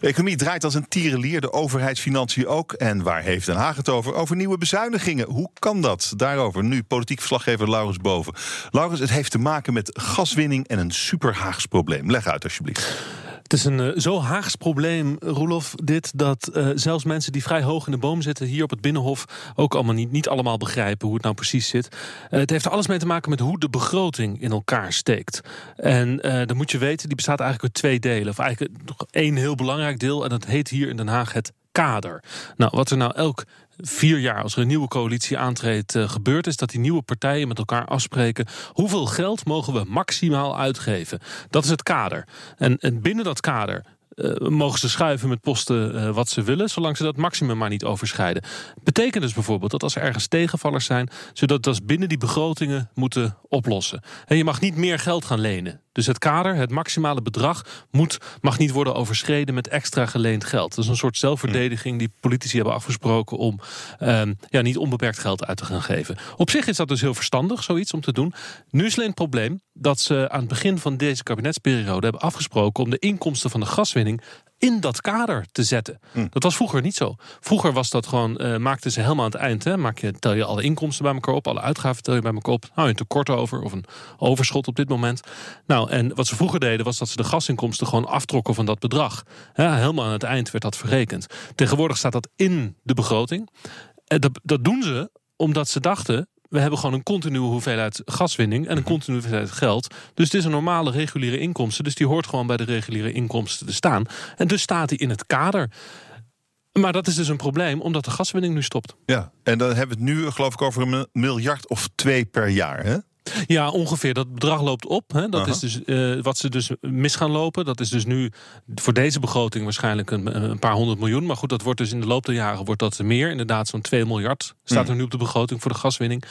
economie draait als een tierenlier, de overheidsfinanciën ook. En waar heeft Den Haag het over? Over nieuwe bezuinigingen. Hoe kan dat? Daarover nu politiek verslaggever Laurens Boven. Laurens, het heeft te maken met gaswinning en een superhaags probleem. Leg uit alsjeblieft. Het is een uh, zo Haags probleem, Roelof, dit... dat uh, zelfs mensen die vrij hoog in de boom zitten... hier op het Binnenhof ook allemaal niet, niet allemaal begrijpen... hoe het nou precies zit. Uh, het heeft er alles mee te maken met hoe de begroting in elkaar steekt. En dan moet je weten, die bestaat eigenlijk uit twee delen. Of eigenlijk nog één heel belangrijk deel... en dat heet hier in Den Haag het kader. Nou, wat er nou elk vier jaar, als er een nieuwe coalitie aantreedt, uh, gebeurt, is dat die nieuwe partijen met elkaar afspreken hoeveel geld mogen we maximaal uitgeven. Dat is het kader. En, en binnen dat kader uh, mogen ze schuiven met posten uh, wat ze willen, zolang ze dat maximum maar niet overschrijden. Betekent dus bijvoorbeeld dat als er ergens tegenvallers zijn, zodat dat binnen die begrotingen moeten oplossen. En je mag niet meer geld gaan lenen. Dus het kader, het maximale bedrag, moet, mag niet worden overschreden met extra geleend geld. Dat is een soort zelfverdediging die politici hebben afgesproken om um, ja, niet onbeperkt geld uit te gaan geven. Op zich is dat dus heel verstandig, zoiets om te doen. Nu is alleen het probleem dat ze aan het begin van deze kabinetsperiode hebben afgesproken om de inkomsten van de gaswinning in dat kader te zetten. Hm. Dat was vroeger niet zo. Vroeger was dat gewoon, uh, maakten ze helemaal aan het eind. Hè, maak je, tel je alle inkomsten bij elkaar op, alle uitgaven tel je bij elkaar op. Hou je een tekort over of een overschot op dit moment. Nou, en wat ze vroeger deden was dat ze de gasinkomsten gewoon aftrokken van dat bedrag. Ja, helemaal aan het eind werd dat verrekend. Tegenwoordig staat dat in de begroting. En dat, dat doen ze omdat ze dachten we hebben gewoon een continue hoeveelheid gaswinning en een mhm. continue hoeveelheid geld. Dus het is een normale reguliere inkomsten. Dus die hoort gewoon bij de reguliere inkomsten te staan. En dus staat die in het kader. Maar dat is dus een probleem, omdat de gaswinning nu stopt. Ja, en dan hebben we het nu, geloof ik, over een miljard of twee per jaar. Hè? Ja, ongeveer. Dat bedrag loopt op. Hè. Dat is dus uh, wat ze dus mis gaan lopen. Dat is dus nu voor deze begroting waarschijnlijk een, een, paar honderd miljoen. Maar goed, dat wordt dus in de loop der jaren wordt dat meer. Inderdaad, zo'n 2 miljard staat er nu op de begroting voor de gaswinning.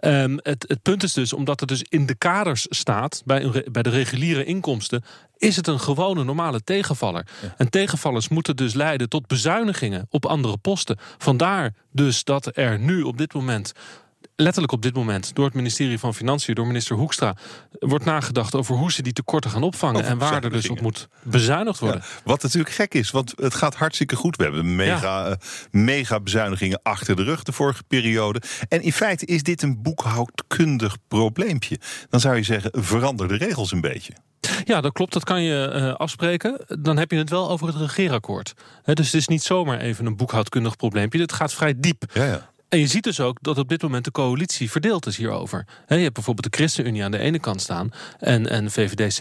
Um, het, het punt is dus, omdat het dus in de kaders staat, bij, bij de reguliere inkomsten, is het een gewone normale tegenvaller. En tegenvallers moeten dus leiden tot bezuinigingen op andere posten. Vandaar dus dat er nu op dit moment letterlijk op dit moment door het ministerie van Financiën, door minister Hoekstra, wordt nagedacht over hoe ze die tekorten gaan opvangen en waar er dus op moet bezuinigd worden. wat natuurlijk gek is, want het gaat hartstikke goed. We hebben mega, eh, mega bezuinigingen achter de rug de vorige periode. En in feite is dit een boekhoudkundig probleempje. Dan zou je zeggen, verander de regels een beetje. Ja, dat klopt. Dat kan je uh, afspreken. Dan heb je het wel over het regeerakkoord. dus het is niet zomaar even een boekhoudkundig probleempje. Het gaat vrij diep. Ja, ja. En je ziet dus ook dat op dit moment de coalitie verdeeld is hierover. je hebt bijvoorbeeld de ChristenUnie aan de ene kant staan en, en VVD,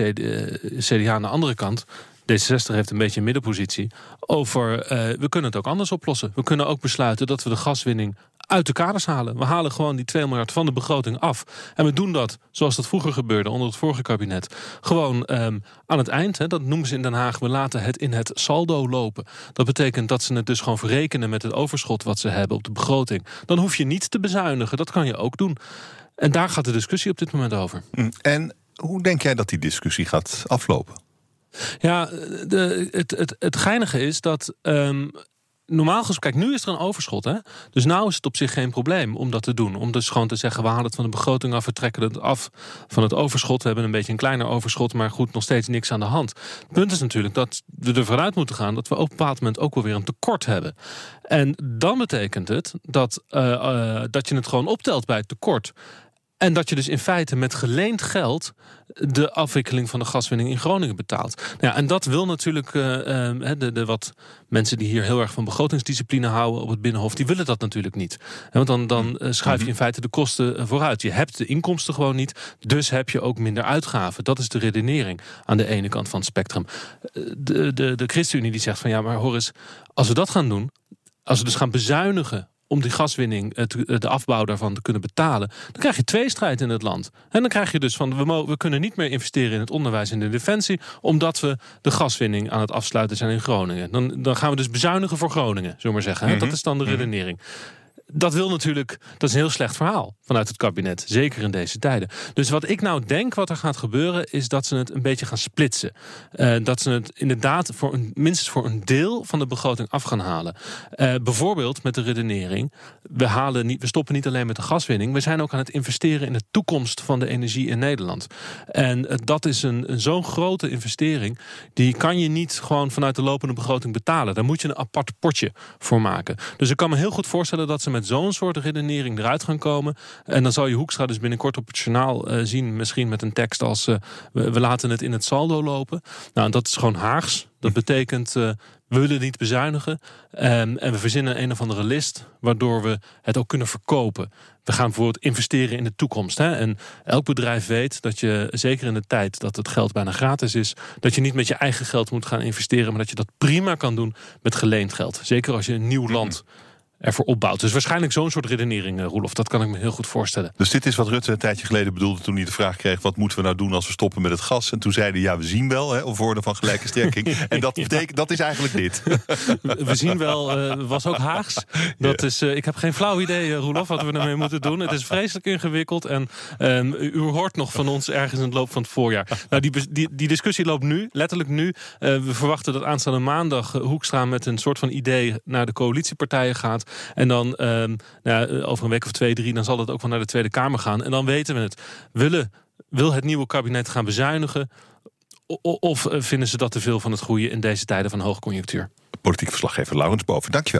CDA aan de andere kant. D66 heeft een beetje een middenpositie. Over uh, we kunnen het ook anders oplossen. We kunnen ook besluiten dat we de gaswinning uit de kaders halen. We halen gewoon die 2 miljard van de begroting af. En we doen dat, zoals dat vroeger gebeurde onder het vorige kabinet, gewoon um, aan het eind. Hè, dat noemen ze in Den Haag, we laten het in het saldo lopen. Dat betekent dat ze het dus gewoon verrekenen met het overschot wat ze hebben op de begroting. Dan hoef je niet te bezuinigen, dat kan je ook doen. En daar gaat de discussie op dit moment over. Mm. En hoe denk jij dat die discussie gaat aflopen? Ja, de, het, het, het geinige is dat um, normaal gesproken, kijk, nu is er een overschot. Hè? Dus nu is het op zich geen probleem om dat te doen. Om dus gewoon te zeggen, we halen het van de begroting af, we trekken het af van het overschot. We hebben een beetje een kleiner overschot, maar goed, nog steeds niks aan de hand. Het punt is natuurlijk dat we ervan uit moeten gaan dat we op een bepaald moment ook wel weer een tekort hebben. En dan betekent het dat, uh, uh, dat je het gewoon optelt bij het tekort. En dat je dus in feite met geleend geld de afwikkeling van de gaswinning in Groningen betaalt. Nou ja, en dat wil natuurlijk uh, de, de, wat mensen die hier heel erg van begrotingsdiscipline houden op het Binnenhof, die willen dat natuurlijk niet. Want dan, dan uh, schuif je in feite de kosten vooruit. Je hebt de inkomsten gewoon niet, dus heb je ook minder uitgaven. Dat is de redenering aan de ene kant van het spectrum. De, de, de ChristenUnie die zegt van ja, maar Horis, als we dat gaan doen, als we dus gaan bezuinigen om die gaswinning, de afbouw daarvan te kunnen betalen, dan krijg je twee strijd in het land. En dan krijg je dus van we, mogen, we kunnen niet meer investeren in het onderwijs en de defensie, omdat we de gaswinning aan het afsluiten zijn in Groningen. Dan, dan gaan we dus bezuinigen voor Groningen, zullen we maar zeggen. Mm Dat is dan de mhm. redenering. Dat wil natuurlijk, dat is een heel slecht verhaal vanuit het kabinet. Zeker in deze tijden. Dus wat ik nou denk wat er gaat gebeuren, is dat ze het een beetje gaan splitsen. Uh, dat ze het inderdaad voor een, minstens voor een deel van de begroting af gaan halen. Uh, bijvoorbeeld met de redenering: we, halen niet, we stoppen niet alleen met de gaswinning, we zijn ook aan het investeren in de toekomst van de energie in Nederland. En uh, dat is een, een zo'n grote investering, die kan je niet gewoon vanuit de lopende begroting betalen. Daar moet je een apart potje voor maken. Dus ik kan me heel goed voorstellen dat ze met zo'n soort redenering eruit gaan komen. En dan zal je Hoekstra dus binnenkort op het journaal uh, zien, misschien met een tekst als uh, we, laten het in het saldo lopen. Nou, dat is gewoon Haags. Dat betekent uh, we willen niet bezuinigen. Um, en we verzinnen een of andere list waardoor we het ook kunnen verkopen. We gaan bijvoorbeeld investeren in de toekomst. Hè? En elk bedrijf weet dat je, zeker in de tijd dat het geld bijna gratis is, dat je niet met je eigen geld moet gaan investeren, maar dat je dat prima kan doen met geleend geld. Zeker als je een nieuw land ervoor opbouwt. Dus waarschijnlijk zo'n soort redenering, uh, Roelof. Dat kan ik me heel goed voorstellen. Dus dit is wat Rutte een tijdje geleden bedoelde toen hij de vraag kreeg... wat moeten we nou doen als we stoppen met het gas? En toen zeiden ja, we zien wel, hè, of woorden van gelijke strekking. en dat betekent, dat is eigenlijk dit. we zien wel, uh, was ook Haags. Dat is, uh, ik heb geen flauw idee, Roelof, wat we ermee moeten doen. Het is vreselijk ingewikkeld. En um, u hoort nog van ons ergens in het loop van het voorjaar. Nou, die, die, die discussie loopt nu, letterlijk nu. we verwachten dat aanstaande maandag Hoekstra met een soort van idee... naar de coalitiepartijen gaat... En dan um, nou, over een week of twee, drie, dan zal het ook wel naar de Tweede Kamer gaan. En dan weten we het. Willen, wil het nieuwe kabinet gaan bezuinigen? Of vinden ze dat te veel van het groeien in deze tijden van hoogconjunctuur? Politiek verslaggever Laurens Boven, dankjewel.